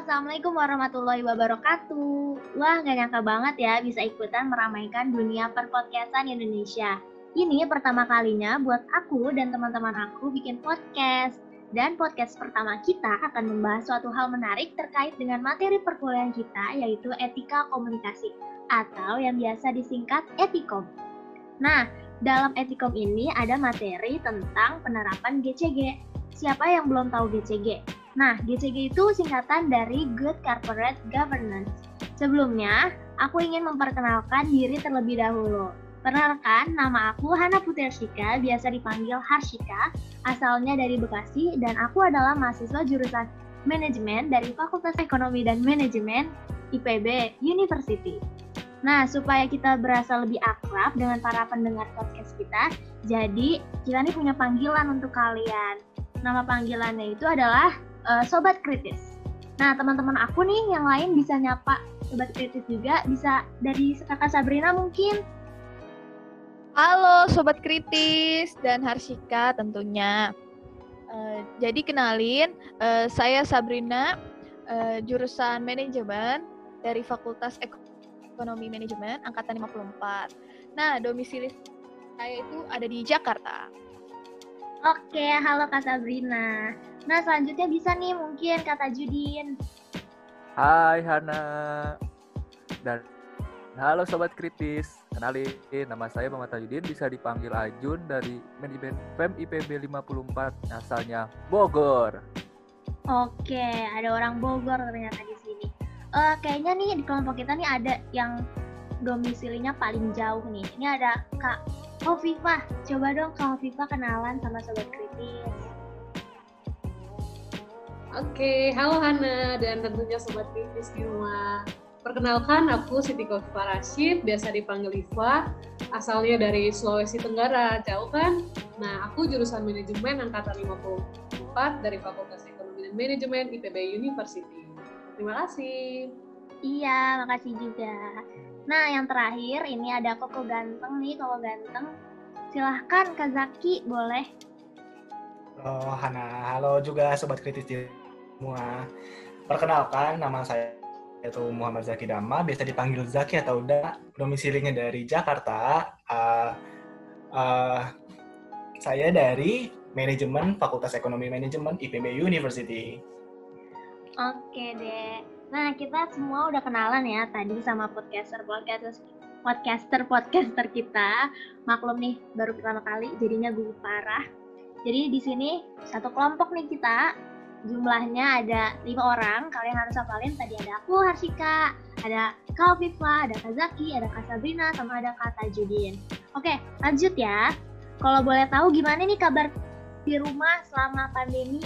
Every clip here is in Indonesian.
Assalamualaikum warahmatullahi wabarakatuh. Wah, nggak nyangka banget ya bisa ikutan meramaikan dunia perpodcastan Indonesia. Ini pertama kalinya buat aku dan teman-teman aku bikin podcast. Dan podcast pertama kita akan membahas suatu hal menarik terkait dengan materi perkuliahan kita yaitu etika komunikasi atau yang biasa disingkat etikom. Nah, dalam etikom ini ada materi tentang penerapan GCG. Siapa yang belum tahu GCG? Nah, GCG itu singkatan dari Good Corporate Governance. Sebelumnya, aku ingin memperkenalkan diri terlebih dahulu. Perkenalkan, nama aku Hana Putershika, biasa dipanggil Harshika, asalnya dari Bekasi, dan aku adalah mahasiswa jurusan Manajemen dari Fakultas Ekonomi dan Manajemen IPB University. Nah, supaya kita berasa lebih akrab dengan para pendengar podcast kita, jadi kita nih punya panggilan untuk kalian. Nama panggilannya itu adalah uh, sobat kritis. Nah, teman-teman aku nih yang lain bisa nyapa sobat kritis juga, bisa dari kakak Sabrina mungkin. Halo sobat kritis dan Harshika tentunya. Uh, jadi kenalin, uh, saya Sabrina, uh, jurusan manajemen dari Fakultas Ekonomi Manajemen angkatan 54. Nah, domisili saya itu ada di Jakarta. Oke, halo Kak Sabrina. Nah, selanjutnya bisa nih mungkin kata Judin. Hai Hana. Dan halo Sobat Kritis. Kenalin, nama saya Muhammad Tajudin, bisa dipanggil Ajun dari Manajemen FEM IPB 54, asalnya Bogor. Oke, ada orang Bogor ternyata di sini. Uh, kayaknya nih di kelompok kita nih ada yang domisilinya paling jauh nih. Ini ada Kak Hovifah, coba dong Kak Hovifah kenalan sama Sobat Kritis. Oke, halo Hana dan tentunya Sobat Kritis di rumah. Perkenalkan, aku Siti Hovifah Rashid, biasa dipanggil Iva, asalnya dari Sulawesi Tenggara, jauh kan? Nah, aku jurusan manajemen angkatan 54 dari Fakultas Ekonomi dan Manajemen IPB University. Terima kasih. Iya, makasih juga. Nah, yang terakhir ini ada Koko Ganteng nih, Koko Ganteng. Silahkan Kak Zaki, boleh. Halo Hana, halo juga Sobat Kritis di semua. Perkenalkan, nama saya yaitu Muhammad Zaki Dama, biasa dipanggil Zaki atau udah domisilinya dari Jakarta. Uh, uh, saya dari Manajemen Fakultas Ekonomi Manajemen IPB University. Oke deh. Nah, kita semua udah kenalan ya tadi sama podcaster podcaster podcaster podcaster kita. Maklum nih, baru pertama kali jadinya gugup parah. Jadi di sini satu kelompok nih kita. Jumlahnya ada lima orang. Kalian harus hafalin tadi ada aku Harsika, ada Kak ada Kak Zaki, ada Kak Sabrina, sama ada Kak Tajudin. Oke, lanjut ya. Kalau boleh tahu gimana nih kabar di rumah selama pandemi?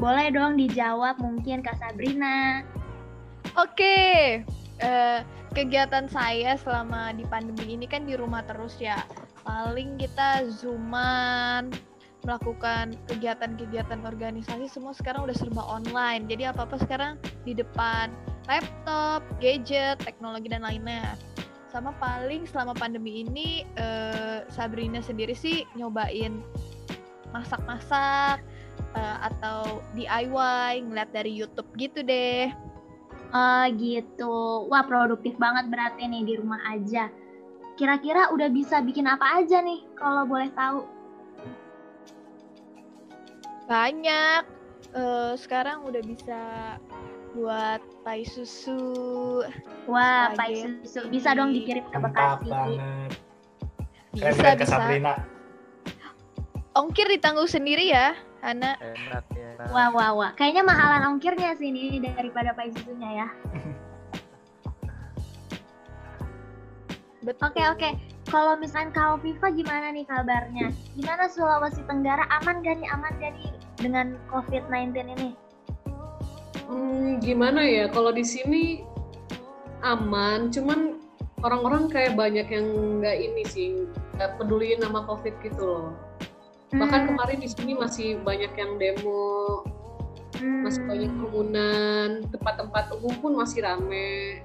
Boleh dong dijawab mungkin Kak Sabrina. Oke, uh, kegiatan saya selama di pandemi ini kan di rumah terus ya. Paling kita zooman, melakukan kegiatan-kegiatan organisasi semua sekarang udah serba online. Jadi apa-apa sekarang di depan laptop, gadget, teknologi dan lainnya. Sama paling selama pandemi ini uh, Sabrina sendiri sih nyobain masak-masak uh, atau DIY ngeliat dari YouTube gitu deh. Oh gitu. Wah produktif banget berarti nih di rumah aja. Kira-kira udah bisa bikin apa aja nih kalau boleh tahu? Banyak. Uh, sekarang udah bisa buat pai susu. Wah, pai susu. Bisa dong dikirim ke Bekasi. banget. Bisa, bisa. Sabrina. Ongkir ditanggung sendiri ya, Hana. Enak ya. Wah, wah, wah. Kayaknya mahalan ongkirnya sih ini daripada pai susunya ya. Oke, oke. Kalau misalkan Kak Viva gimana nih kabarnya? Gimana Sulawesi Tenggara? Aman gak nih? Aman gak nih dengan COVID-19 ini? Hmm, gimana ya? Kalau di sini aman, cuman orang-orang kayak banyak yang nggak ini sih, nggak peduli nama COVID gitu loh. Bahkan hmm. kemarin di sini masih banyak yang demo, hmm. masih banyak kerumunan, tempat-tempat umum pun masih rame.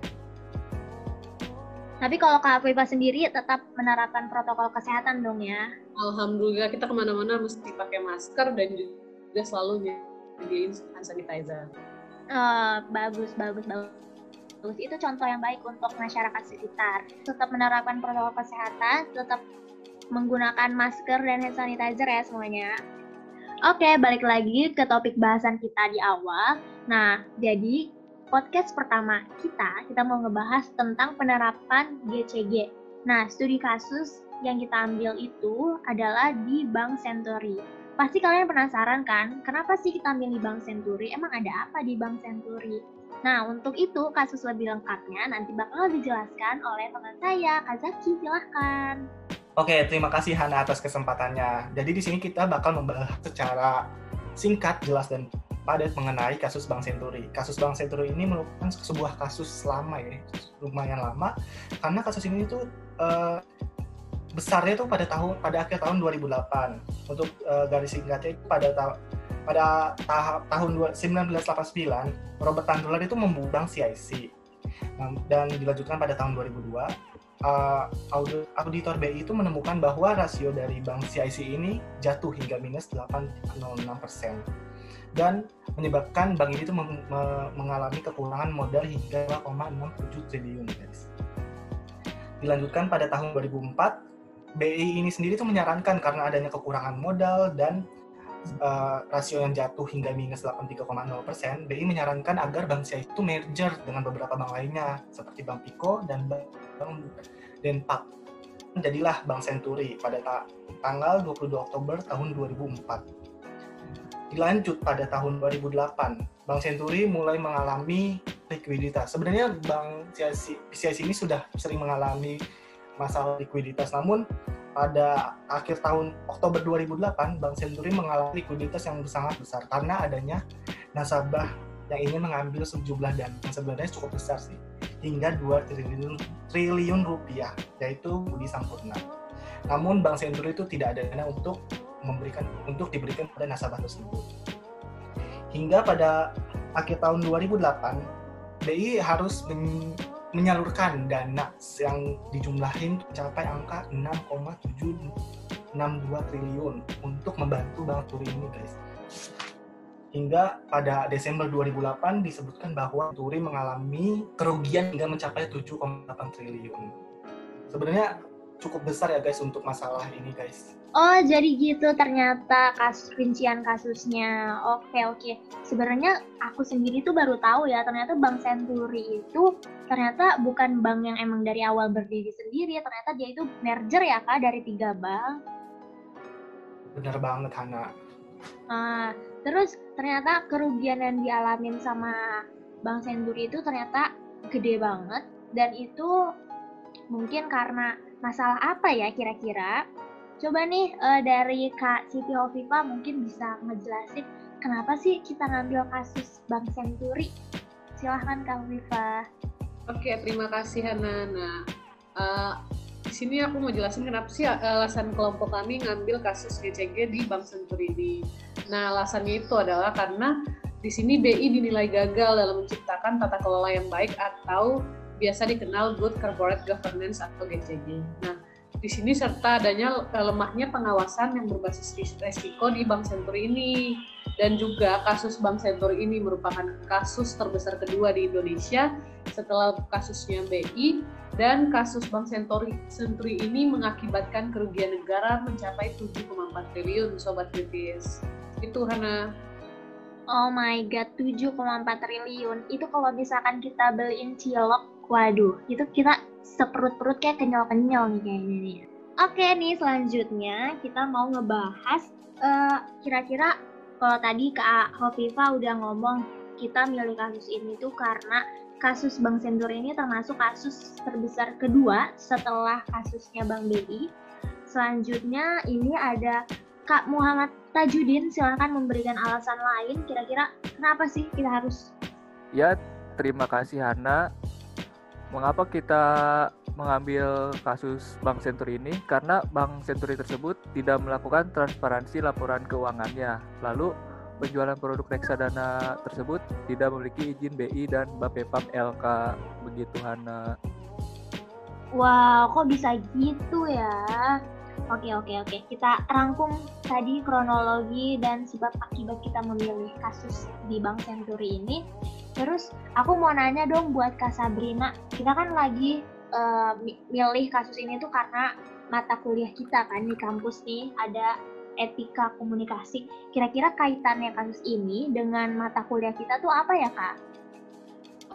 Tapi kalau Kak Viva sendiri tetap menerapkan protokol kesehatan dong ya? Alhamdulillah kita ke mana-mana mesti pakai masker dan juga selalu nyediain hand sanitizer. Bagus, bagus, bagus. Bagus. Itu contoh yang baik untuk masyarakat sekitar. Tetap menerapkan protokol kesehatan, tetap menggunakan masker dan hand sanitizer ya semuanya. Oke, balik lagi ke topik bahasan kita di awal. Nah, jadi podcast pertama kita, kita mau ngebahas tentang penerapan GCG. Nah, studi kasus yang kita ambil itu adalah di Bank Century. Pasti kalian penasaran kan, kenapa sih kita ambil di Bank Century? Emang ada apa di Bank Century? Nah, untuk itu kasus lebih lengkapnya nanti bakal dijelaskan oleh teman saya, Kazaki. Silahkan. Oke, terima kasih Hana atas kesempatannya. Jadi di sini kita bakal membahas secara singkat, jelas dan padat mengenai kasus Bank Senturi. Kasus Bank Senturi ini merupakan sebuah kasus lama ya, lumayan lama, karena kasus ini tuh uh, besarnya tuh pada tahun pada akhir tahun 2008. Untuk uh, garis singkatnya pada tahun pada tahap tahun 1989 Robert Tandular itu membuang CIC dan dilanjutkan pada tahun 2002 uh, auditor BI itu menemukan bahwa rasio dari bank CIC ini jatuh hingga minus 806 persen dan menyebabkan bank ini itu mengalami kekurangan modal hingga 2,67 triliun guys. Dilanjutkan pada tahun 2004, BI ini sendiri itu menyarankan karena adanya kekurangan modal dan uh, rasio yang jatuh hingga minus 83,0 persen, BI menyarankan agar Bank CI itu merger dengan beberapa bank lainnya seperti Bank Piko dan Bank Denpak. Jadilah Bank Senturi pada ta tanggal 22 Oktober tahun 2004. Dilanjut pada tahun 2008, Bank Senturi mulai mengalami likuiditas. Sebenarnya Bank CIC ini sudah sering mengalami masalah likuiditas, namun pada akhir tahun Oktober 2008, Bank Senturi mengalami likuiditas yang sangat besar karena adanya nasabah yang ingin mengambil sejumlah dana sebenarnya cukup besar sih, hingga 2 triliun, triliun rupiah, yaitu Budi Sampurna. Namun Bank Senturi itu tidak ada dana untuk memberikan untuk diberikan pada nasabah tersebut. Hingga pada akhir tahun 2008, BI harus menyalurkan dana yang dijumlahin mencapai angka 6,762 triliun untuk membantu Bank Turi ini guys. Hingga pada Desember 2008 disebutkan bahwa Turi mengalami kerugian hingga mencapai 7,8 triliun. Sebenarnya cukup besar ya guys untuk masalah ini guys. Oh, jadi gitu ternyata kasus rincian kasusnya. Oke, oke. Sebenarnya aku sendiri tuh baru tahu ya, ternyata Bank Senturi itu ternyata bukan bank yang emang dari awal berdiri sendiri, ternyata dia itu merger ya Kak dari tiga bank. Bener banget Hana. Uh, terus ternyata kerugian yang dialamin sama Bank Senturi itu ternyata gede banget dan itu mungkin karena masalah apa ya kira-kira? Coba nih uh, dari Kak Siti Hovifa mungkin bisa ngejelasin kenapa sih kita ngambil kasus Bank Senturi. Silahkan Kak Hovifa. Oke, terima kasih Hana. Nah, uh, di sini aku mau jelasin kenapa sih alasan kelompok kami ngambil kasus GCG di Bank Senturi ini. Nah, alasannya itu adalah karena di sini BI dinilai gagal dalam menciptakan tata kelola yang baik atau biasa dikenal Good Corporate Governance atau GCG. Nah, di sini serta adanya eh, lemahnya pengawasan yang berbasis resiko di Bank Senturi ini dan juga kasus Bank Senturi ini merupakan kasus terbesar kedua di Indonesia setelah kasusnya BI dan kasus Bank Senturi, Senturi ini mengakibatkan kerugian negara mencapai 7,4 triliun sobat kritis. Itu Hana. Oh my god, 7,4 triliun. Itu kalau misalkan kita beliin cilok, waduh, itu kita seperut-perut kayak kenyal-kenyal nih kayaknya nih. Oke nih selanjutnya kita mau ngebahas uh, kira-kira kalau tadi Kak Hovifa udah ngomong kita milih kasus ini tuh karena kasus Bank Sentur ini termasuk kasus terbesar kedua setelah kasusnya Bank BI. Selanjutnya ini ada Kak Muhammad Tajudin, silahkan memberikan alasan lain kira-kira kenapa sih kita harus Ya, terima kasih Hana mengapa kita mengambil kasus Bank Senturi ini? Karena Bank Senturi tersebut tidak melakukan transparansi laporan keuangannya. Lalu penjualan produk reksadana tersebut tidak memiliki izin BI dan Bapepam LK. Begitu Hana. Wow, kok bisa gitu ya? Oke, oke, oke. Kita rangkum tadi kronologi dan sebab akibat kita memilih kasus di Bank Senturi ini. Terus aku mau nanya dong buat Kak Sabrina, kita kan lagi uh, milih kasus ini tuh karena mata kuliah kita kan di kampus nih ada etika komunikasi. Kira-kira kaitannya kasus ini dengan mata kuliah kita tuh apa ya kak?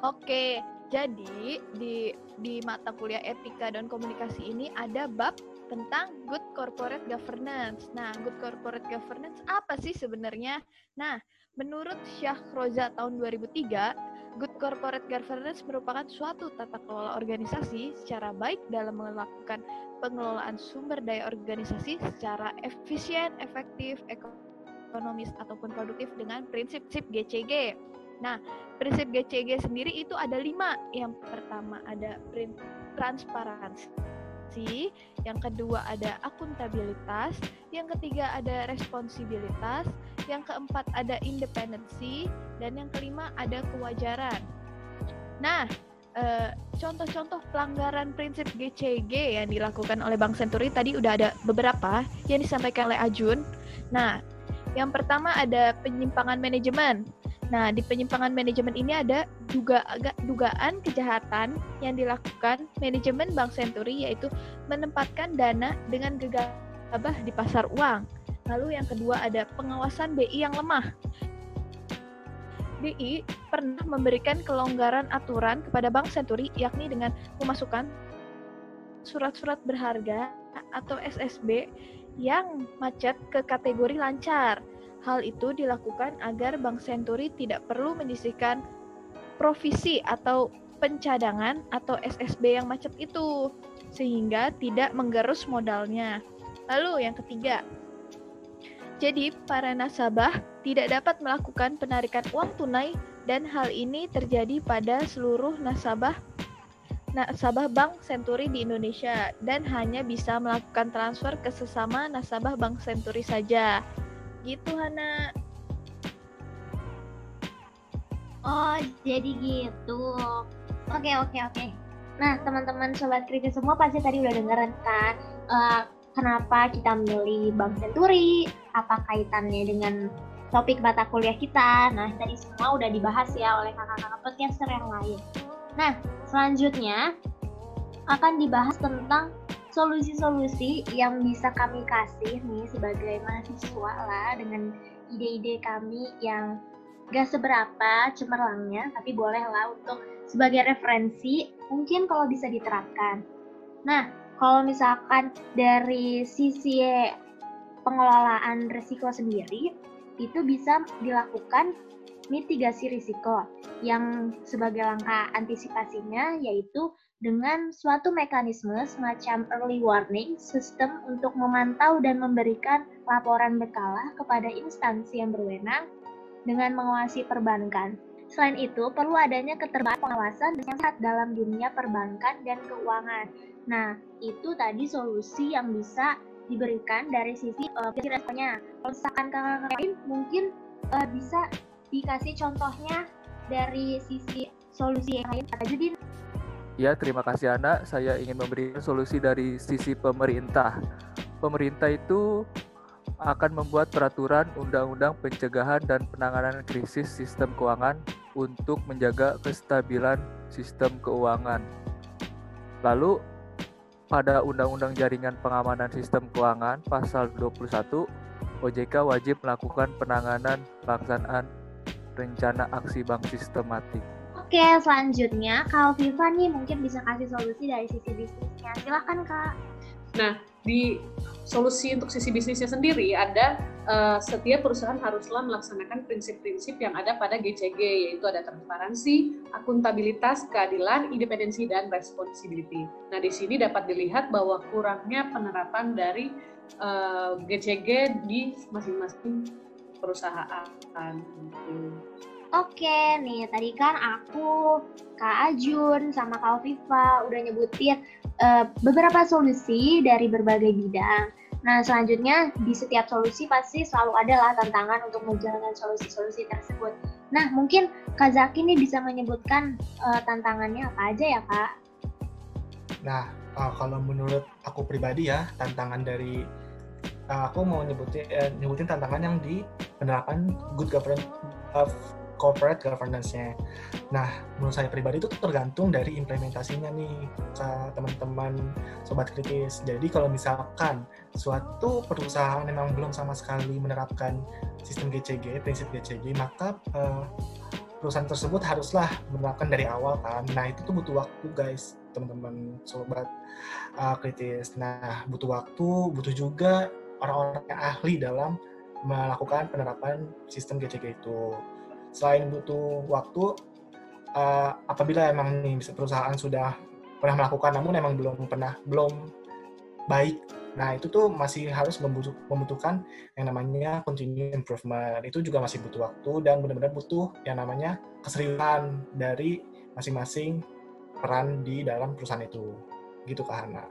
Oke, jadi di di mata kuliah etika dan komunikasi ini ada bab tentang good corporate governance. Nah, good corporate governance apa sih sebenarnya? Nah, menurut Syah Roza tahun 2003, good corporate governance merupakan suatu tata kelola organisasi secara baik dalam melakukan pengelolaan sumber daya organisasi secara efisien, efektif, ekonomis ataupun produktif dengan prinsip-prinsip GCG. Nah, prinsip GCG sendiri itu ada lima. Yang pertama ada transparansi, yang kedua ada akuntabilitas, yang ketiga ada responsibilitas, yang keempat ada independensi, dan yang kelima ada kewajaran. Nah, eh, contoh-contoh pelanggaran prinsip GCG yang dilakukan oleh Bank Senturi tadi udah ada beberapa yang disampaikan oleh Ajun. Nah, yang pertama ada penyimpangan manajemen. Nah, di penyimpangan manajemen ini ada juga agak dugaan kejahatan yang dilakukan manajemen Bank Senturi yaitu menempatkan dana dengan gegabah di pasar uang. Lalu yang kedua ada pengawasan BI yang lemah. BI pernah memberikan kelonggaran aturan kepada Bank Senturi yakni dengan memasukkan surat-surat berharga atau SSB yang macet ke kategori lancar Hal itu dilakukan agar Bank Senturi tidak perlu menyisihkan provisi atau pencadangan atau SSB yang macet itu, sehingga tidak menggerus modalnya. Lalu yang ketiga, jadi para nasabah tidak dapat melakukan penarikan uang tunai dan hal ini terjadi pada seluruh nasabah nasabah Bank Senturi di Indonesia dan hanya bisa melakukan transfer ke sesama nasabah Bank Senturi saja. Gitu Hana. Oh, jadi gitu. Oke, oke, oke. Nah, teman-teman sobat kritis semua pasti tadi udah dengerin kan uh, kenapa kita milih Bank Senturi, apa kaitannya dengan topik mata kuliah kita. Nah, tadi semua udah dibahas ya oleh kakak-kakak podcaster yang lain. Nah, selanjutnya akan dibahas tentang solusi-solusi yang bisa kami kasih nih sebagai mahasiswa lah dengan ide-ide kami yang gak seberapa cemerlangnya tapi boleh lah untuk sebagai referensi mungkin kalau bisa diterapkan. Nah, kalau misalkan dari sisi pengelolaan risiko sendiri itu bisa dilakukan mitigasi risiko yang sebagai langkah antisipasinya yaitu dengan suatu mekanisme semacam early warning system untuk memantau dan memberikan laporan berkala kepada instansi yang berwenang dengan mengawasi perbankan. Selain itu, perlu adanya keterbukaan pengawasan yang sehat dalam dunia perbankan dan keuangan. Nah, itu tadi solusi yang bisa diberikan dari sisi uh, responnya. Kalau misalkan lain mungkin uh, bisa dikasih contohnya dari sisi solusi yang lain. Jadi Ya, terima kasih Ana. Saya ingin memberikan solusi dari sisi pemerintah. Pemerintah itu akan membuat peraturan undang-undang pencegahan dan penanganan krisis sistem keuangan untuk menjaga kestabilan sistem keuangan. Lalu pada Undang-Undang Jaringan Pengamanan Sistem Keuangan pasal 21, OJK wajib melakukan penanganan pelaksanaan rencana aksi bank sistematik. Oke, selanjutnya Kak Viva nih mungkin bisa kasih solusi dari sisi bisnisnya. Silahkan Kak. Nah, di solusi untuk sisi bisnisnya sendiri ada uh, setiap perusahaan haruslah melaksanakan prinsip-prinsip yang ada pada GCG yaitu ada transparansi, akuntabilitas, keadilan, independensi dan responsibility. Nah, di sini dapat dilihat bahwa kurangnya penerapan dari uh, eh, GCG di masing-masing perusahaan. Oke, nih tadi kan aku, Kak Ajun, sama Kak Viva udah nyebutin uh, beberapa solusi dari berbagai bidang. Nah, selanjutnya di setiap solusi pasti selalu ada lah tantangan untuk menjalankan solusi-solusi tersebut. Nah, mungkin Kak Zaki nih bisa menyebutkan uh, tantangannya apa aja ya, Kak? Nah, uh, kalau menurut aku pribadi ya, tantangan dari aku mau nyebutin nyebutin tantangan yang di penerapan good governance uh, corporate governance-nya. Nah, menurut saya pribadi itu tergantung dari implementasinya nih teman-teman sobat kritis. Jadi kalau misalkan suatu perusahaan memang belum sama sekali menerapkan sistem GCG, prinsip GCG, maka uh, perusahaan tersebut haruslah menerapkan dari awal kan. Nah, itu tuh butuh waktu guys, teman-teman sobat uh, kritis. Nah, butuh waktu, butuh juga orang-orang yang ahli dalam melakukan penerapan sistem GCG itu. Selain butuh waktu, uh, apabila emang nih perusahaan sudah pernah melakukan namun emang belum pernah belum baik nah itu tuh masih harus membutuh, membutuhkan yang namanya continuous improvement itu juga masih butuh waktu dan benar-benar butuh yang namanya keseriusan dari masing-masing peran di dalam perusahaan itu gitu Kak Hana.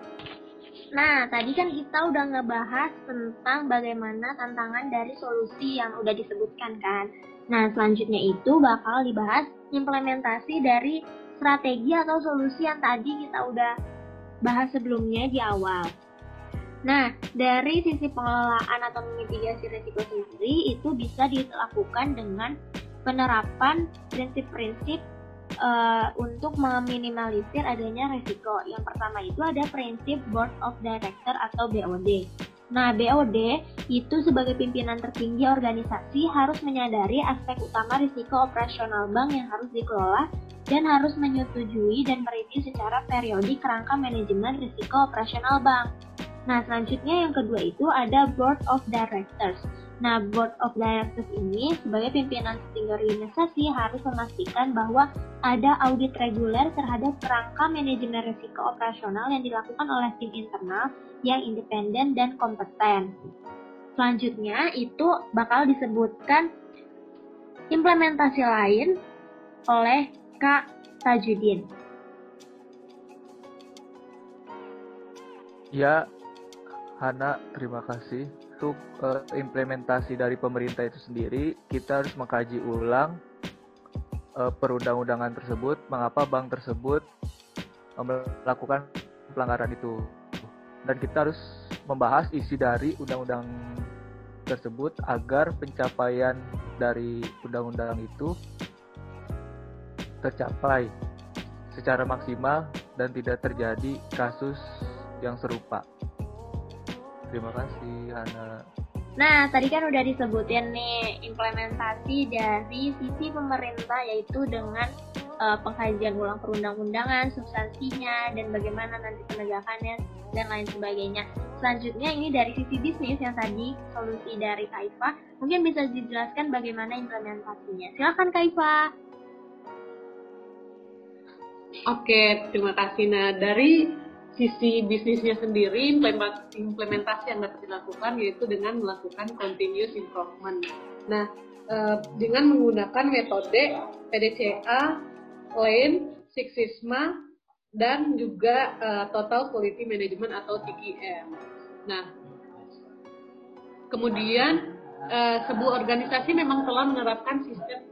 Nah, tadi kan kita udah ngebahas tentang bagaimana tantangan dari solusi yang udah disebutkan kan. Nah, selanjutnya itu bakal dibahas implementasi dari strategi atau solusi yang tadi kita udah bahas sebelumnya di awal. Nah, dari sisi pengelolaan atau mitigasi risiko sendiri itu bisa dilakukan dengan penerapan prinsip-prinsip uh, untuk meminimalisir adanya risiko. Yang pertama itu ada prinsip Board of Director atau BOD. Nah, BOD itu sebagai pimpinan tertinggi organisasi harus menyadari aspek utama risiko operasional bank yang harus dikelola dan harus menyetujui dan mereview secara periodik kerangka manajemen risiko operasional bank. Nah, selanjutnya yang kedua itu ada Board of Directors. Nah, Board of Directors ini sebagai pimpinan setinggi organisasi harus memastikan bahwa ada audit reguler terhadap kerangka manajemen risiko operasional yang dilakukan oleh tim internal yang independen dan kompeten. Selanjutnya itu bakal disebutkan implementasi lain oleh Kak Tajudin. Ya, Hana, terima kasih untuk uh, implementasi dari pemerintah itu sendiri, kita harus mengkaji ulang uh, perundang-undangan tersebut, mengapa bank tersebut uh, melakukan pelanggaran itu. Dan kita harus membahas isi dari undang-undang tersebut agar pencapaian dari undang-undang itu tercapai secara maksimal dan tidak terjadi kasus yang serupa. Terima kasih, Hana. Nah, tadi kan udah disebutin nih implementasi dari sisi pemerintah yaitu dengan uh, pengkajian ulang perundang-undangan, substansinya, dan bagaimana nanti penegakannya, dan lain sebagainya. Selanjutnya ini dari sisi bisnis yang tadi solusi dari Kaifa, mungkin bisa dijelaskan bagaimana implementasinya. Silakan Kaifa. Oke, terima kasih. Nah, dari sisi bisnisnya sendiri implementasi yang dapat dilakukan yaitu dengan melakukan continuous improvement. Nah, eh, dengan menggunakan metode PDCA, Lean, Six Sigma, dan juga eh, Total Quality Management atau TQM. Nah, kemudian eh, sebuah organisasi memang telah menerapkan sistem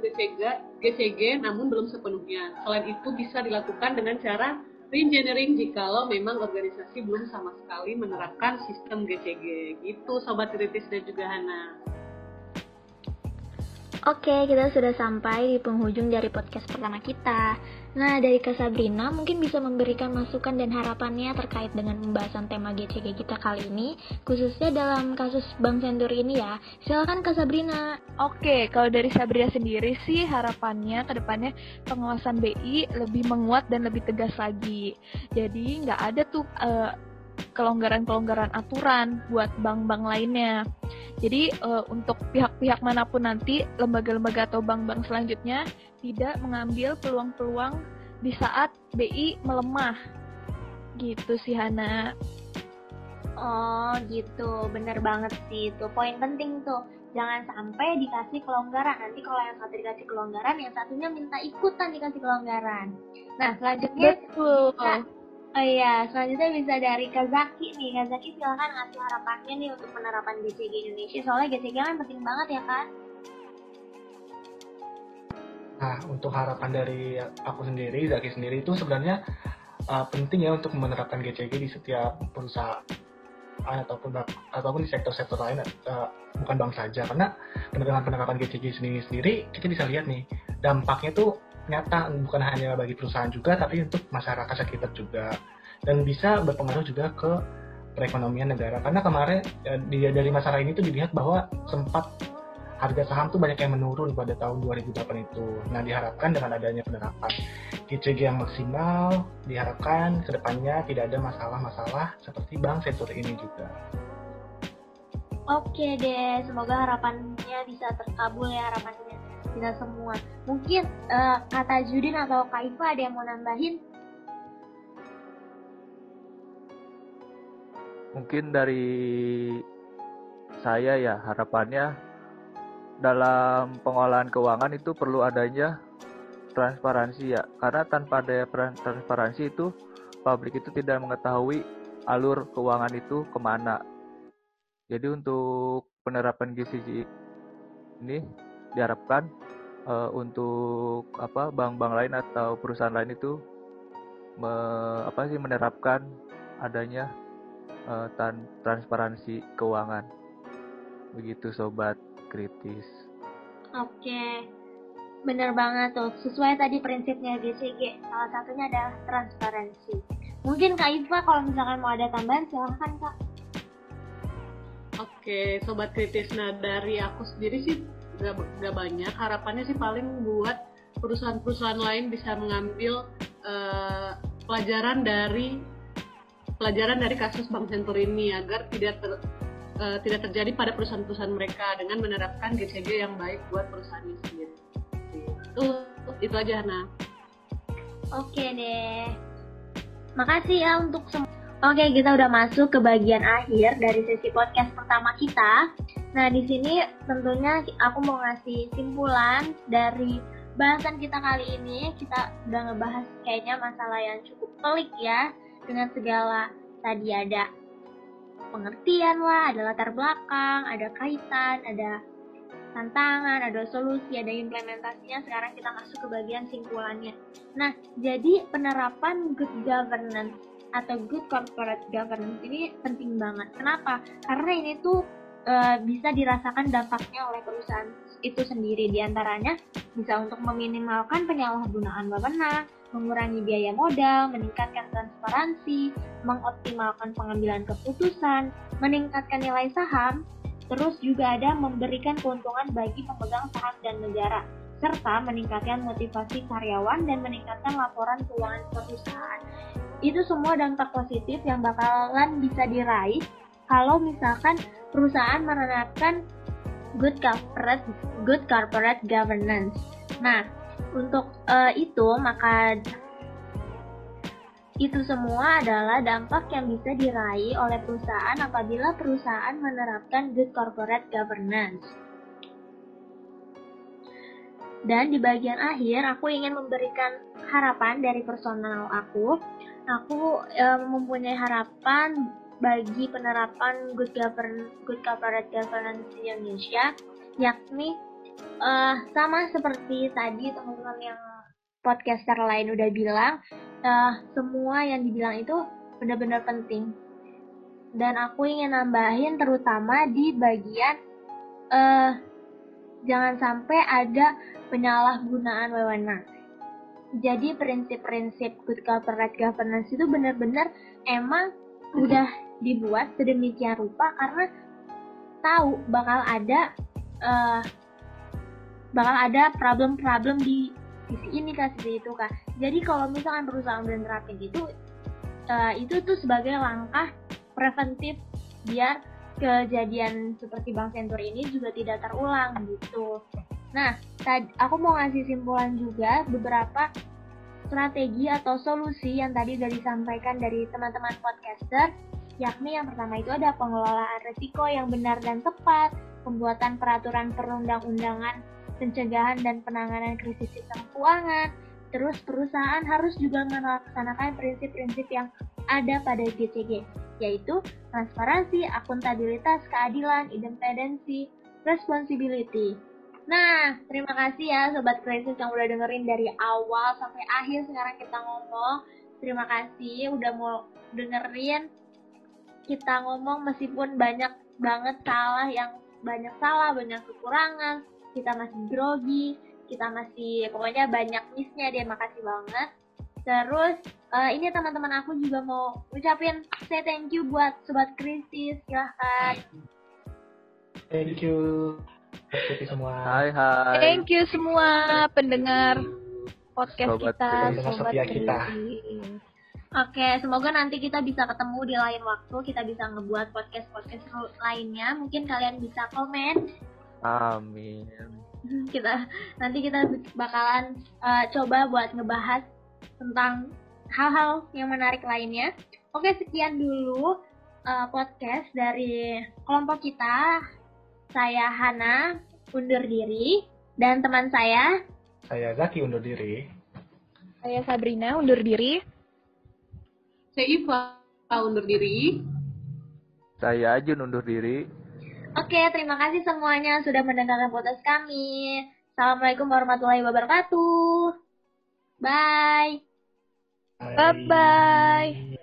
GCG, GCG namun belum sepenuhnya. Selain itu bisa dilakukan dengan cara reengineering jikalau memang organisasi belum sama sekali menerapkan sistem GCG. Gitu Sobat Kritis dan juga Hana. Oke, kita sudah sampai di penghujung dari podcast pertama kita. Nah, dari Kak Sabrina mungkin bisa memberikan masukan dan harapannya terkait dengan pembahasan tema GCG kita kali ini, khususnya dalam kasus Bank Senturi ini ya. Silakan Kak Sabrina. Oke, kalau dari Sabrina sendiri sih harapannya ke depannya pengawasan BI lebih menguat dan lebih tegas lagi. Jadi nggak ada tuh uh, kelonggaran-kelonggaran aturan buat bank-bank lainnya. Jadi uh, untuk pihak-pihak mana pun nanti lembaga-lembaga atau bank-bank selanjutnya tidak mengambil peluang-peluang di saat BI melemah. Gitu sih Hana. Oh gitu, bener banget sih itu poin penting tuh. Jangan sampai dikasih kelonggaran. Nanti kalau yang satu dikasih kelonggaran, yang satunya minta ikutan dikasih kelonggaran. Nah selanjutnya Betul. Kita Oh iya, selanjutnya bisa dari Kazaki nih. Kazaki silahkan ngasih harapannya nih untuk penerapan GCG Indonesia. Soalnya GCG kan penting banget ya kan? Nah, untuk harapan dari aku sendiri, Zaki sendiri itu sebenarnya uh, penting ya untuk menerapkan GCG di setiap perusahaan ataupun ataupun di sektor-sektor lain uh, bukan bank saja karena penerapan penerapan GCG sendiri sendiri kita bisa lihat nih dampaknya tuh nyata bukan hanya bagi perusahaan juga tapi untuk masyarakat sekitar juga dan bisa berpengaruh juga ke perekonomian negara karena kemarin ya, dari masalah ini tuh dilihat bahwa sempat harga saham tuh banyak yang menurun pada tahun 2008 itu. Nah diharapkan dengan adanya penerapan GCG yang maksimal, diharapkan ke depannya tidak ada masalah-masalah seperti bank sektor ini juga. Oke deh, semoga harapannya bisa terkabul ya harapannya kita semua. Mungkin uh, kata Judin atau Kak Iva ada yang mau nambahin? Mungkin dari saya ya harapannya dalam pengolahan keuangan itu perlu adanya transparansi ya karena tanpa ada transparansi itu publik itu tidak mengetahui alur keuangan itu ke mana jadi untuk penerapan GCG ini diharapkan uh, untuk apa bank-bank lain atau perusahaan lain itu me, apa sih menerapkan adanya uh, tan, transparansi keuangan begitu sobat kritis. Oke, bener banget tuh. Sesuai tadi prinsipnya GCG, salah satunya adalah transparansi. Mungkin Kak Iva kalau misalkan mau ada tambahan silahkan Kak. Oke, sobat kritis. Nah dari aku sendiri sih gak, banyak. Harapannya sih paling buat perusahaan-perusahaan lain bisa mengambil uh, pelajaran dari pelajaran dari kasus Bank Sentur ini agar tidak ter, uh, tidak terjadi pada perusahaan-perusahaan mereka dengan menerapkan GCG yang baik buat perusahaannya sendiri. Itu itu aja Hana. Oke deh. Makasih ya untuk semua. Oke, kita udah masuk ke bagian akhir dari sesi podcast pertama kita. Nah, di sini tentunya aku mau ngasih simpulan dari bahasan kita kali ini. Kita udah ngebahas kayaknya masalah yang cukup pelik ya, dengan segala tadi ada pengertian lah, ada latar belakang, ada kaitan, ada tantangan, ada solusi, ada implementasinya. Sekarang kita masuk ke bagian simpulannya. Nah, jadi penerapan good governance atau good corporate governance ini penting banget. Kenapa? Karena ini tuh e, bisa dirasakan dampaknya oleh perusahaan itu sendiri. Di antaranya bisa untuk meminimalkan penyalahgunaan wewenang, mengurangi biaya modal, meningkatkan transparansi, mengoptimalkan pengambilan keputusan, meningkatkan nilai saham, terus juga ada memberikan keuntungan bagi pemegang saham dan negara, serta meningkatkan motivasi karyawan dan meningkatkan laporan keuangan perusahaan. Itu semua dampak positif yang bakalan bisa diraih kalau misalkan perusahaan menerapkan good corporate good corporate governance. Nah, untuk uh, itu, maka itu semua adalah dampak yang bisa diraih oleh perusahaan apabila perusahaan menerapkan good corporate governance. Dan di bagian akhir, aku ingin memberikan harapan dari personal aku. Aku e, mempunyai harapan bagi penerapan good govern good corporate governance di Indonesia, yakni uh, sama seperti tadi teman-teman yang podcaster lain udah bilang, uh, semua yang dibilang itu benar-benar penting. Dan aku ingin nambahin terutama di bagian uh, jangan sampai ada penyalahgunaan wewenang. Jadi prinsip-prinsip good corporate governance itu benar-benar emang udah dibuat sedemikian rupa karena tahu bakal ada uh, bakal ada problem-problem di sisi ini kah sisi itu kah jadi kalau misalkan perusahaan udah nerapin itu uh, itu tuh sebagai langkah preventif biar kejadian seperti Bank Sentur ini juga tidak terulang gitu. Nah, tadi aku mau ngasih simpulan juga beberapa strategi atau solusi yang tadi sudah disampaikan dari teman-teman podcaster, yakni yang pertama itu ada pengelolaan risiko yang benar dan tepat, pembuatan peraturan perundang-undangan pencegahan dan penanganan krisis sistem keuangan. Terus perusahaan harus juga melaksanakan prinsip-prinsip yang ada pada GCG, yaitu transparansi, akuntabilitas, keadilan, independensi, responsibility. Nah, terima kasih ya Sobat Krisis yang udah dengerin dari awal sampai akhir sekarang kita ngomong. Terima kasih udah mau dengerin kita ngomong meskipun banyak banget salah yang banyak salah, banyak kekurangan, kita masih grogi, kita masih pokoknya banyak missnya deh, makasih banget. Terus eh, ini teman-teman aku juga mau ucapin say thank you buat sobat kritis, silahkan. Thank you. Kritis semua. Hai hai. Thank you semua pendengar podcast Sobat kita, pendengar sobat setia kita. Oke, semoga nanti kita bisa ketemu di lain waktu, kita bisa ngebuat podcast-podcast lainnya. Mungkin kalian bisa komen. Amin. Kita nanti kita bakalan eh, coba buat ngebahas tentang hal-hal yang menarik lainnya. Oke, sekian dulu eh, podcast dari kelompok kita. Saya Hana undur diri dan teman saya Saya Zaki undur diri. Saya Sabrina undur diri. Saya Iva undur diri. Saya Ajun undur diri. Oke, terima kasih semuanya sudah mendengarkan podcast kami. Assalamualaikum warahmatullahi wabarakatuh. Bye. Bye bye.